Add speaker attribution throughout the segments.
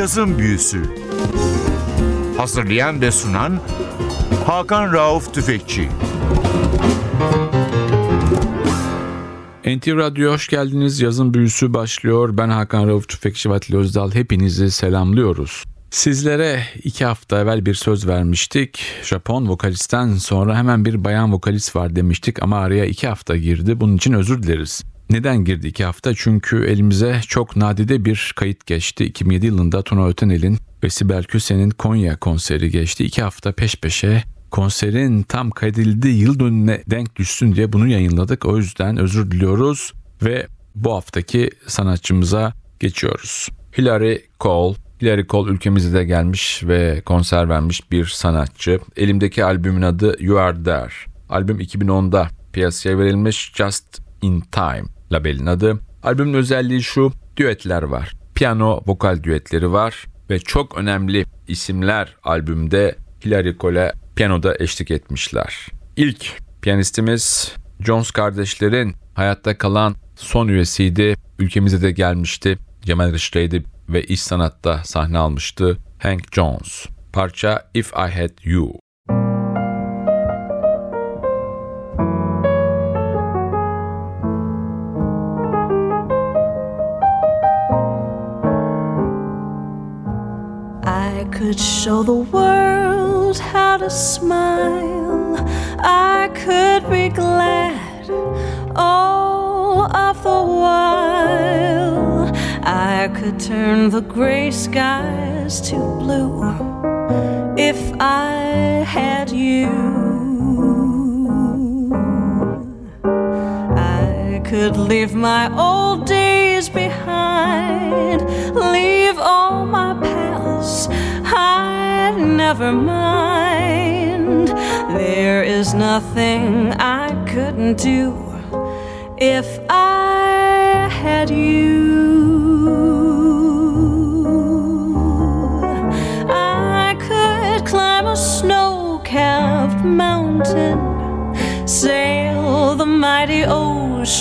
Speaker 1: Cazın Büyüsü Hazırlayan ve sunan Hakan Rauf Tüfekçi
Speaker 2: NTV Radyo hoş geldiniz. Yazın büyüsü başlıyor. Ben Hakan Rauf Tüfekçi Vatili Özdal. Hepinizi selamlıyoruz. Sizlere iki hafta evvel bir söz vermiştik. Japon vokalisten sonra hemen bir bayan vokalist var demiştik ama araya iki hafta girdi. Bunun için özür dileriz. Neden girdi iki hafta? Çünkü elimize çok nadide bir kayıt geçti. 2007 yılında Tuna Ötenel'in ve Sibel Küse'nin Konya konseri geçti. İki hafta peş peşe konserin tam kaydedildiği yıl dönümüne denk düşsün diye bunu yayınladık. O yüzden özür diliyoruz ve bu haftaki sanatçımıza geçiyoruz. Hilary Cole. Hilary Cole ülkemize de gelmiş ve konser vermiş bir sanatçı. Elimdeki albümün adı You Are There. Albüm 2010'da piyasaya verilmiş Just In Time labelin adı. Albümün özelliği şu, düetler var. Piyano, vokal düetleri var ve çok önemli isimler albümde Hilary Cole'e piyanoda eşlik etmişler. İlk piyanistimiz Jones kardeşlerin hayatta kalan son üyesiydi. Ülkemize de gelmişti. Cemal Reşit'teydi ve iş sanatta sahne almıştı. Hank Jones. Parça If I Had You.
Speaker 3: Could show the world how to smile. I could be glad all of the while. I could turn the gray skies to blue if I had you. Could leave my old days behind, leave all my pals. I'd never mind. There is nothing I couldn't do if I had you.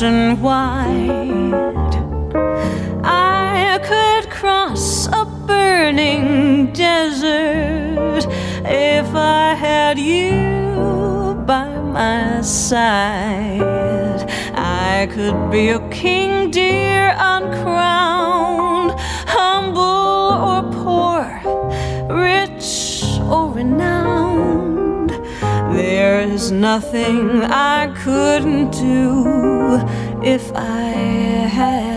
Speaker 3: Ocean wide. I could cross a burning desert if I had you by my side. I could be a king dear uncrowned, nothing I couldn't do if I had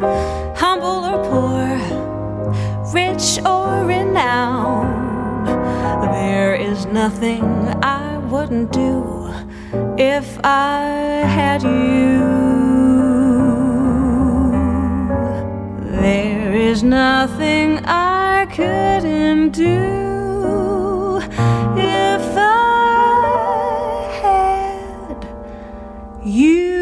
Speaker 3: humble or poor, rich or renowned. There is nothing I wouldn't do if I had you. There is nothing I couldn't do if I had you.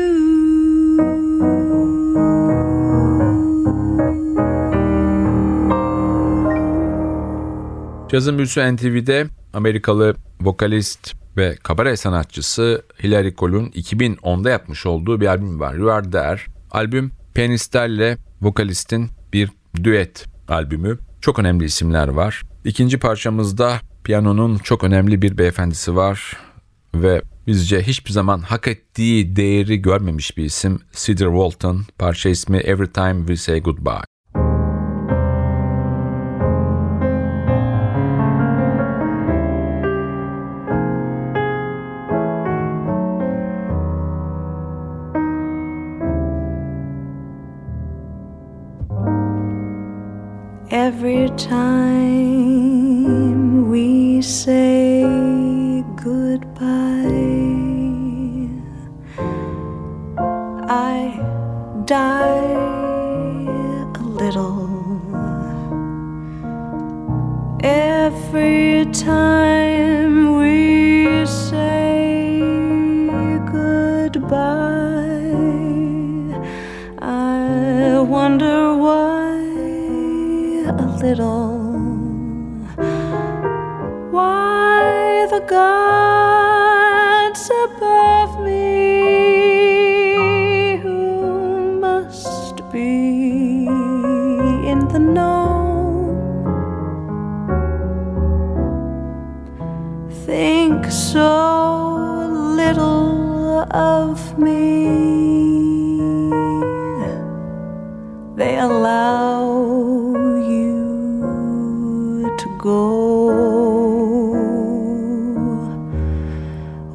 Speaker 2: Yazın büyüsü NTV'de Amerikalı vokalist ve kabare sanatçısı Hilary Cole'un 2010'da yapmış olduğu bir albüm var. You Are There. Albüm piyanistlerle vokalistin bir düet albümü. Çok önemli isimler var. İkinci parçamızda piyanonun çok önemli bir beyefendisi var ve bizce hiçbir zaman hak ettiği değeri görmemiş bir isim Cedar Walton. Parça ismi Every Time We Say Goodbye.
Speaker 3: Every time we say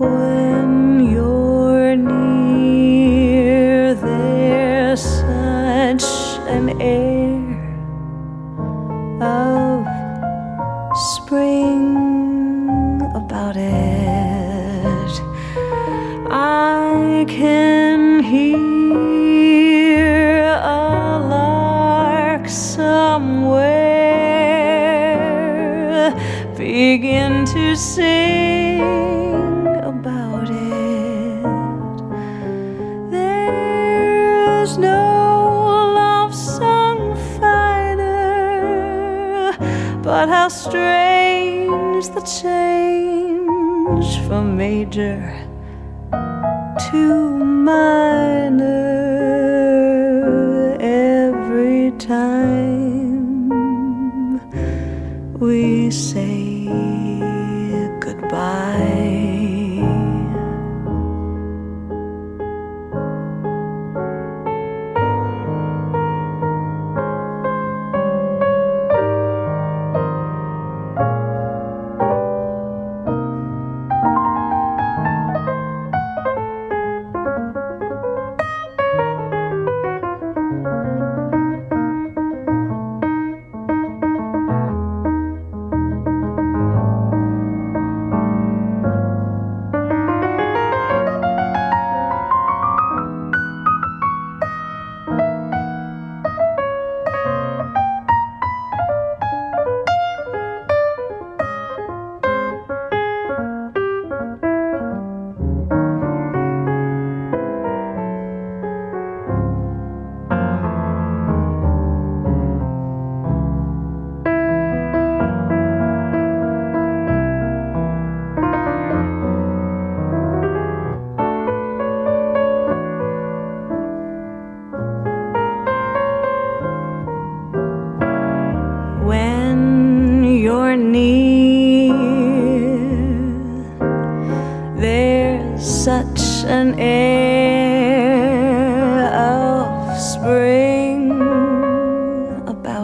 Speaker 3: when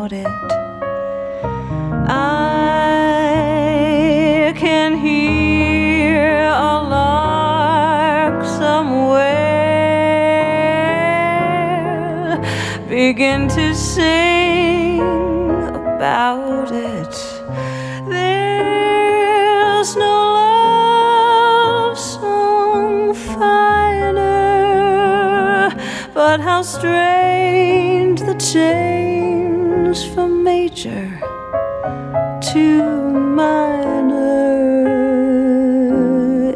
Speaker 3: about it. I can hear a lark somewhere begin to sing about it. There's no love song finer, but how strange the change to minor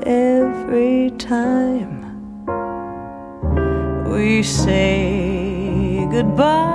Speaker 3: every time we say goodbye.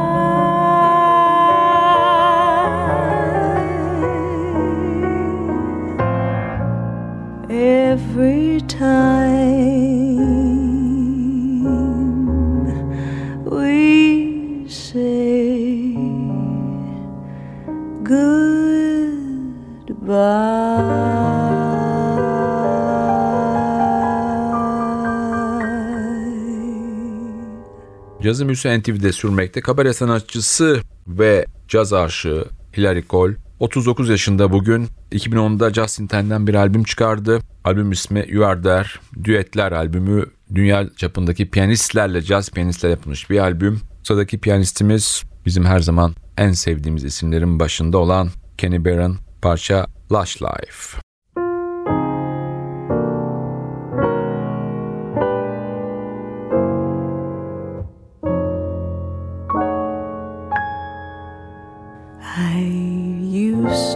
Speaker 2: Cazı Müse NTV'de sürmekte kabare sanatçısı ve caz aşığı Hilary Cole 39 yaşında bugün 2010'da Justin Ten'den bir albüm çıkardı. Albüm ismi You Are There. Düetler albümü dünya çapındaki piyanistlerle, caz piyanistlerle yapılmış bir albüm. Sıradaki piyanistimiz bizim her zaman en sevdiğimiz isimlerin başında olan Kenny Barron parça Lush Life.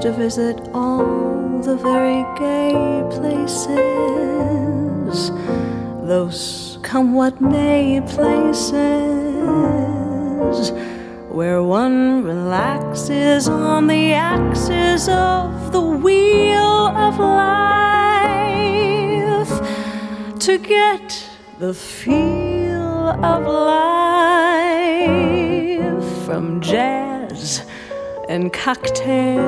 Speaker 3: To visit all the very gay places, those come what may places, where one relaxes on the axis of the wheel of life to get the feel of life from jazz and cocktails.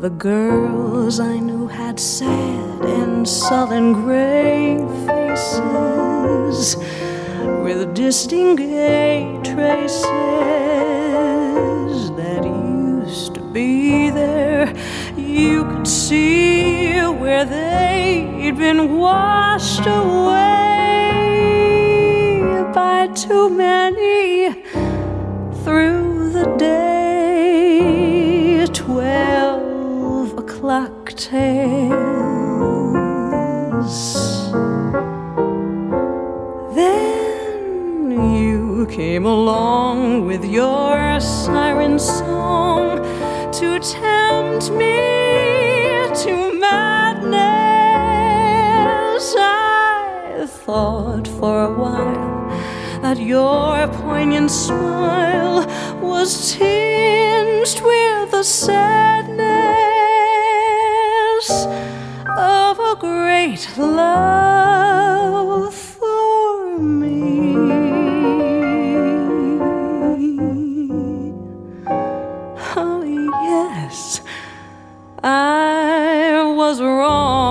Speaker 3: The girls I knew had sad and sullen gray faces with distinct gay traces that used to be there. You could see where they'd been washed away too many through the day. Twelve o'clock tales. Then you came along with your siren song to tempt me to madness. I thought for a while that your poignant smile was tinged with the sadness of a great love for me. Oh, yes, I was wrong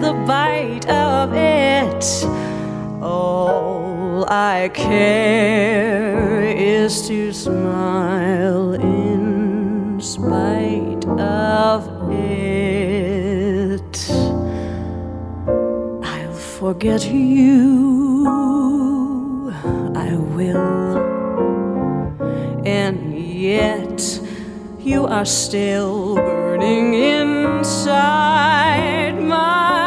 Speaker 3: the bite of it. All I care is to smile in spite of it. I'll forget you. I will and yet you are still burning inside my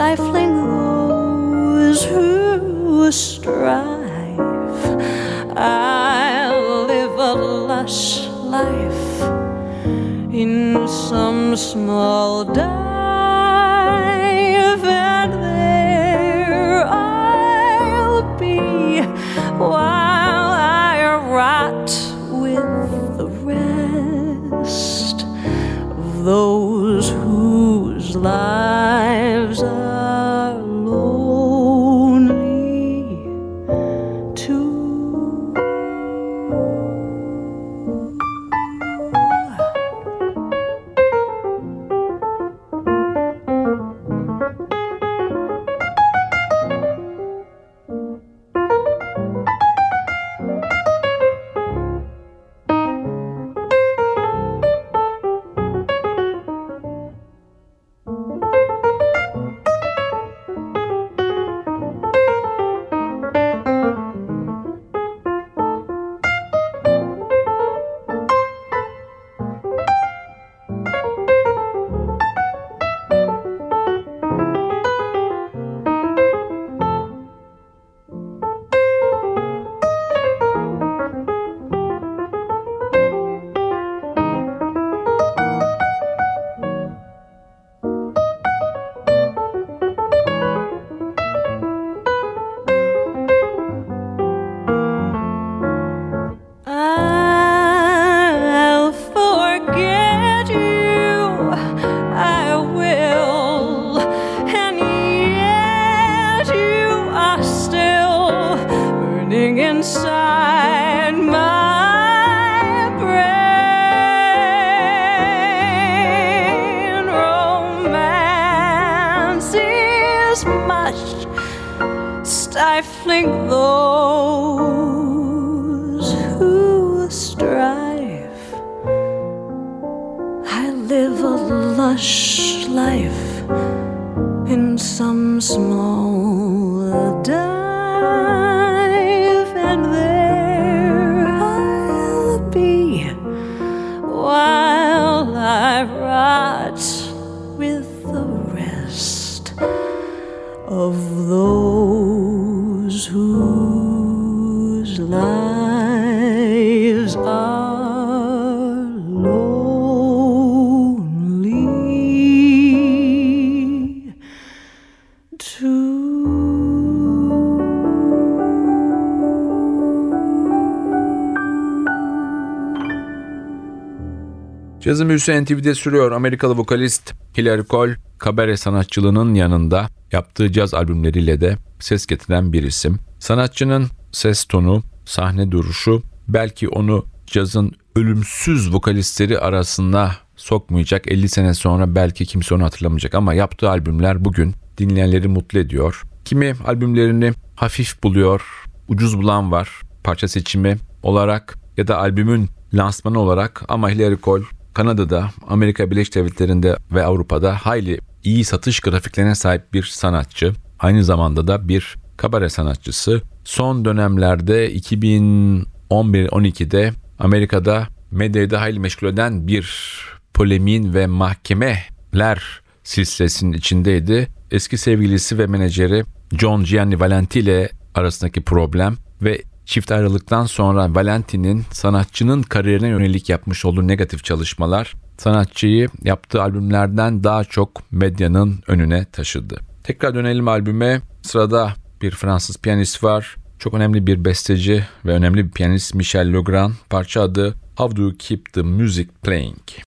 Speaker 3: stifling those who strive. I'll live a lush life in some small dive, and there I'll be while I rot with the rest of those whose lives
Speaker 2: Cazın büyüsü NTV'de sürüyor. Amerikalı vokalist Hilary Cole, kabare sanatçılığının yanında yaptığı caz albümleriyle de ses getiren bir isim. Sanatçının ses tonu, sahne duruşu belki onu cazın ölümsüz vokalistleri arasına sokmayacak. 50 sene sonra belki kimse onu hatırlamayacak ama yaptığı albümler bugün dinleyenleri mutlu ediyor. Kimi albümlerini hafif buluyor, ucuz bulan var parça seçimi olarak ya da albümün lansmanı olarak ama Hilary Cole Kanada'da, Amerika Birleşik Devletleri'nde ve Avrupa'da hayli iyi satış grafiklerine sahip bir sanatçı. Aynı zamanda da bir kabare sanatçısı. Son dönemlerde 2011-12'de Amerika'da medyayı da hayli meşgul eden bir polemiğin ve mahkemeler silsilesinin içindeydi. Eski sevgilisi ve menajeri John Gianni Valenti ile arasındaki problem ve çift ayrılıktan sonra Valenti'nin sanatçının kariyerine yönelik yapmış olduğu negatif çalışmalar sanatçıyı yaptığı albümlerden daha çok medyanın önüne taşıdı. Tekrar dönelim albüme. Sırada bir Fransız piyanist var. Çok önemli bir besteci ve önemli bir piyanist Michel Legrand. Parça adı How Do You Keep the Music Playing?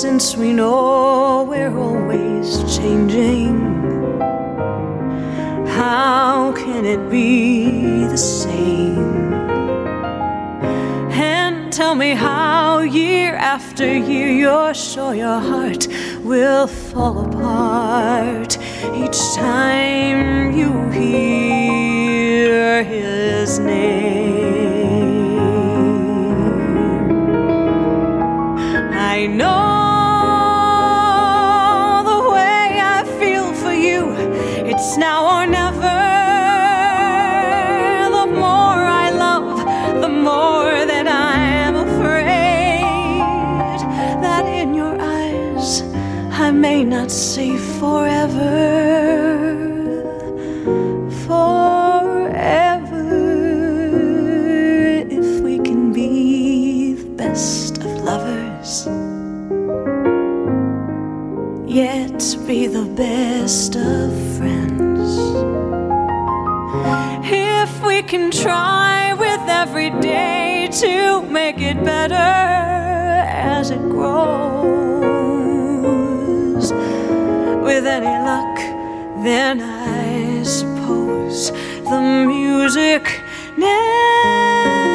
Speaker 3: since we know we're always changing, how can it be the same? And tell me how, year after year, you're sure your heart will fall apart each time you hear his name. Not see forever. Forever, if we can be the best of lovers yet be the best of friends. If we can try with every day to make it better as it grows, with any luck, then I suppose the music never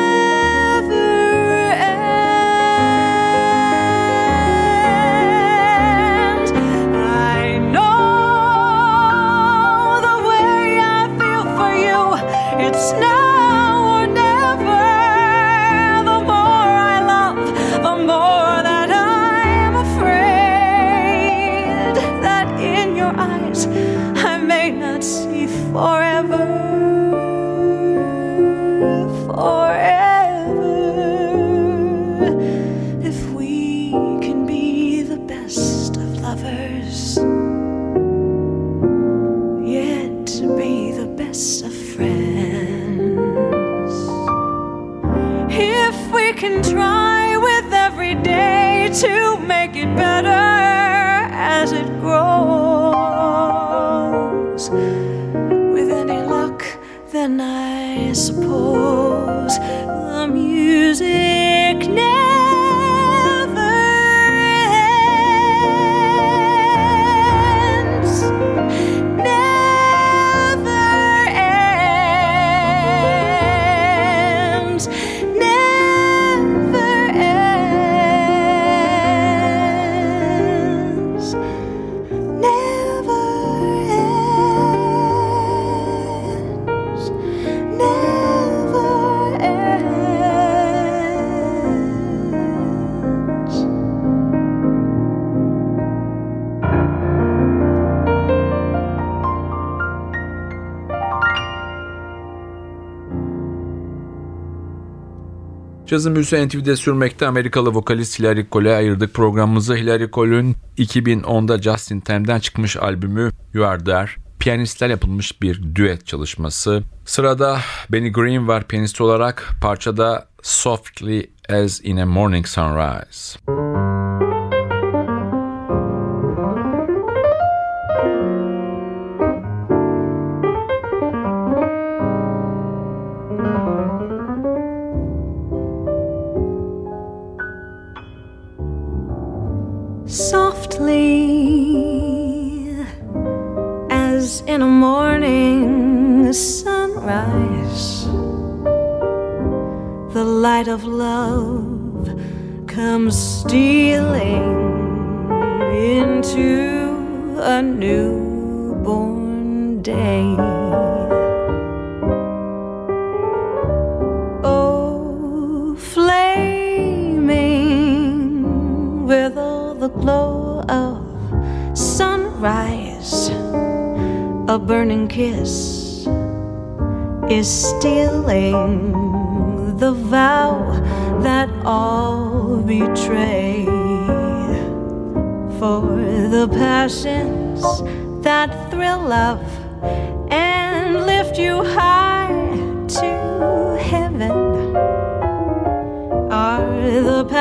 Speaker 3: I
Speaker 2: Cazın büyüsü NTV'de sürmekte Amerikalı vokalist Hilary Cole'e ayırdık programımızı. Hilary Cole'ün 2010'da Justin Tim'den çıkmış albümü You Are There. Piyanistler yapılmış bir düet çalışması. Sırada Benny Green var piyanist olarak. Parçada Softly As In A Morning Sunrise.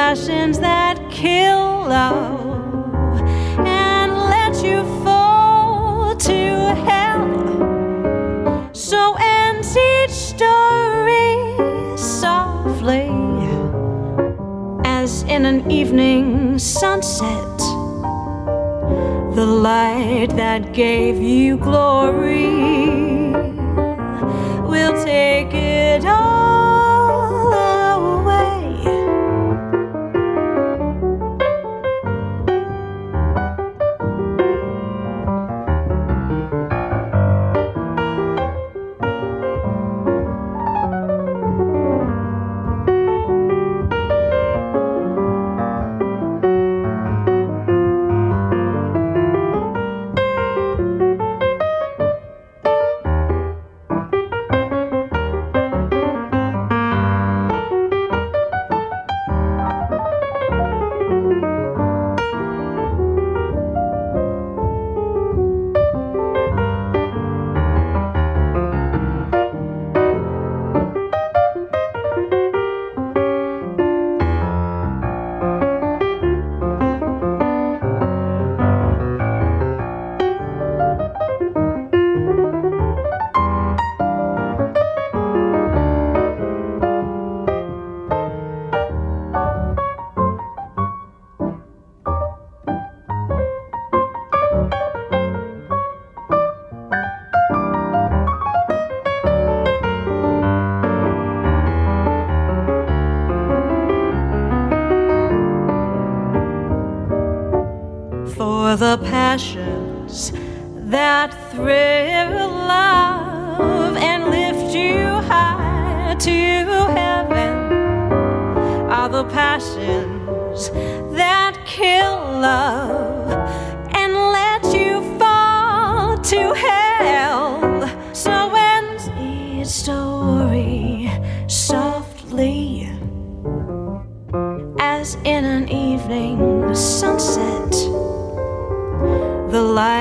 Speaker 3: Passions that kill love and let you fall to hell. So ends each story softly as in an evening sunset. The light that gave you glory We'll take it all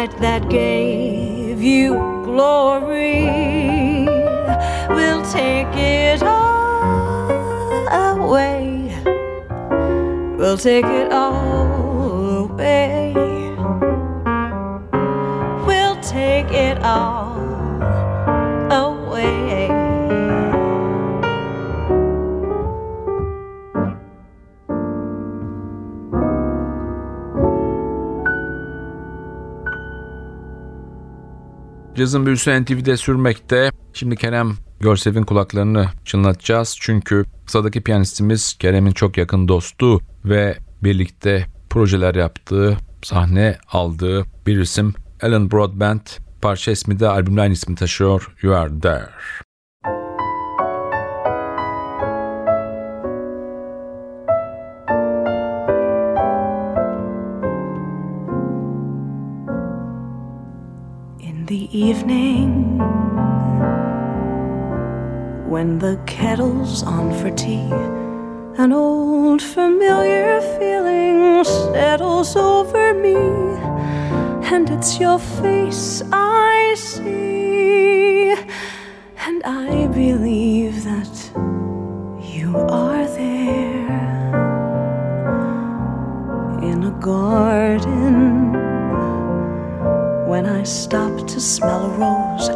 Speaker 3: light that gave you glory will take it all away. We'll take it all away. We'll take it all
Speaker 2: Cazın büyüsü NTV'de sürmekte. Şimdi Kerem Görsev'in kulaklarını çınlatacağız. Çünkü sıradaki piyanistimiz Kerem'in çok yakın dostu ve birlikte projeler yaptığı, sahne aldığı bir isim Alan Broadbent. Parça ismi de albümün aynı ismi taşıyor. You Are There.
Speaker 3: Evening, when the kettle's on for tea, an old familiar feeling settles over me, and it's your face I see, to smell a rose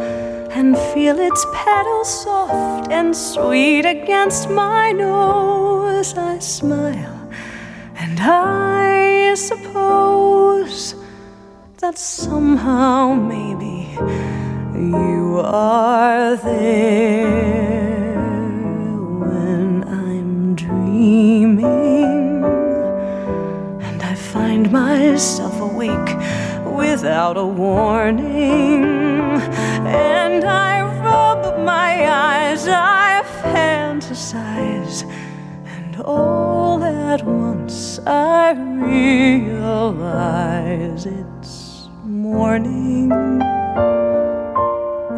Speaker 3: and feel its petals soft and sweet against my nose, I smile and I suppose that somehow maybe you are there when I'm dreaming. And I find myself awake without a warning. And I rub my eyes, I fantasize, and all at once I realize it's morning.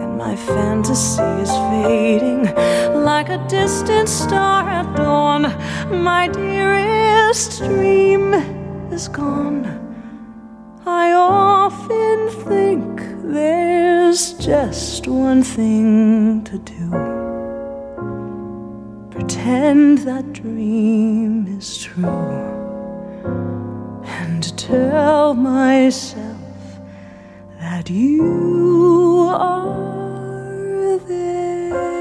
Speaker 3: And my fantasy is fading like a distant star at dawn. My dearest dream is gone. I often think there's just one thing to do. Pretend that dream is true. And tell myself that you are there.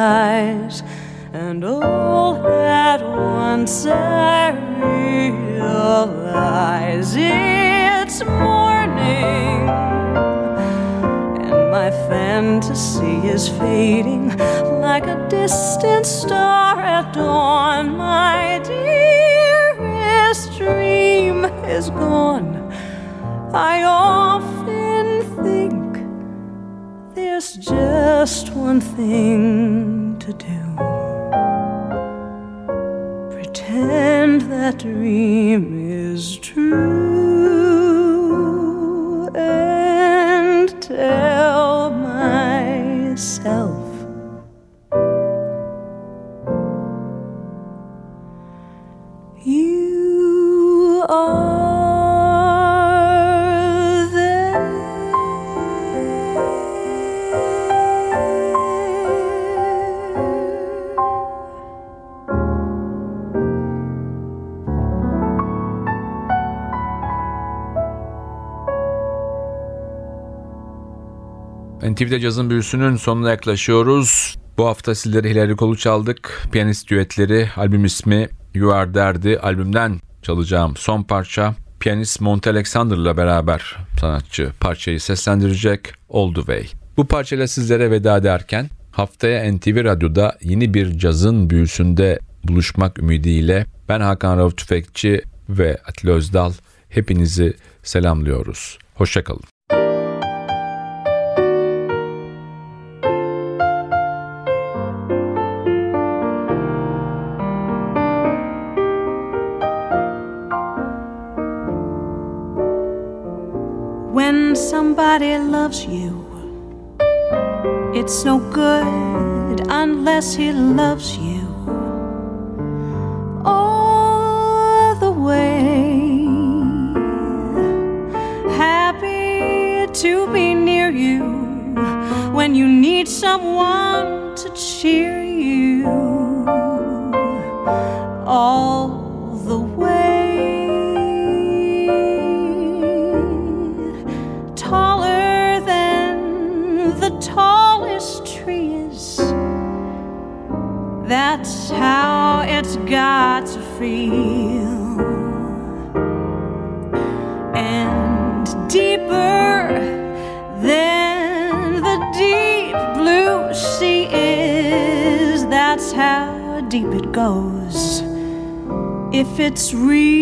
Speaker 3: Sighs, and all at once I realize it's morning, and my fantasy is fading like a distant star at dawn. My dearest dream is gone. I often there's just one thing to do. Pretend that dream is true
Speaker 2: NTV'de cazın büyüsünün sonuna yaklaşıyoruz. Bu hafta sizlere Hilary Koç'u çaldık. Piyanist düetleri, albüm ismi You Are Derdi. Albümden çalacağım son parça. Piyanist Monte Alexander'la beraber sanatçı parçayı seslendirecek All The Way. Bu parçayla sizlere veda ederken haftaya NTV Radyo'da yeni bir cazın büyüsünde buluşmak ümidiyle ben Hakan Rauf Tüfekçi ve Atilla Özdal hepinizi selamlıyoruz. Hoşçakalın.
Speaker 3: Loves you, it's no good unless he loves you all the way. Happy to be near you when you need someone to cheer you all the way. That's how it's got to feel. And deeper than the deep blue sea is. That's how deep it goes. If it's real,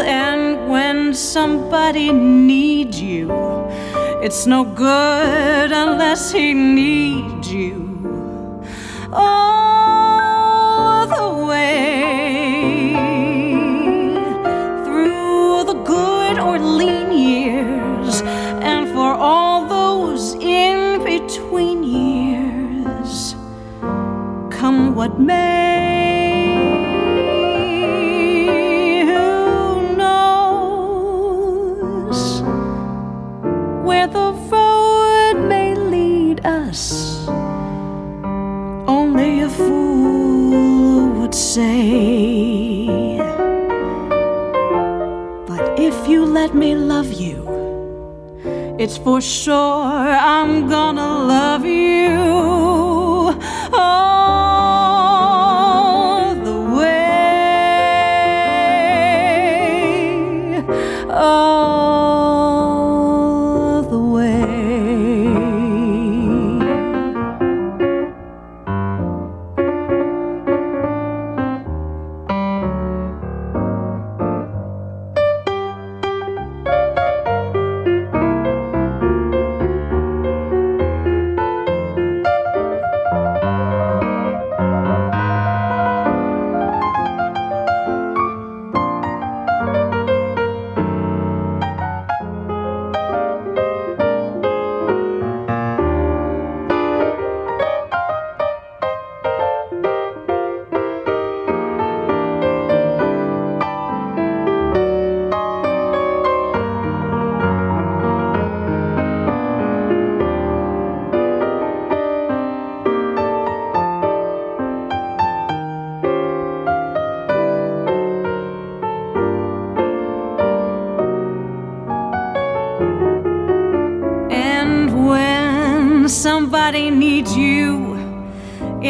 Speaker 3: and when somebody needs you, it's no good unless he needs all the way through the good or lean years, and for all those in between years, come what may. It's for sure. I'm gonna love you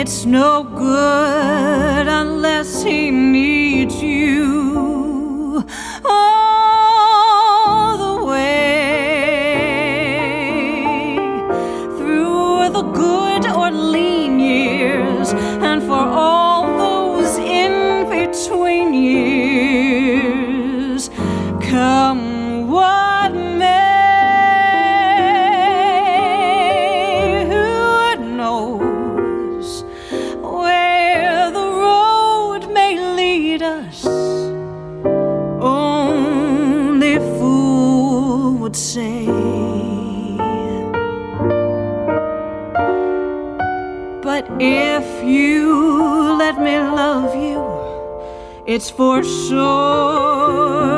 Speaker 3: snow. But if you let me love you, it's for sure.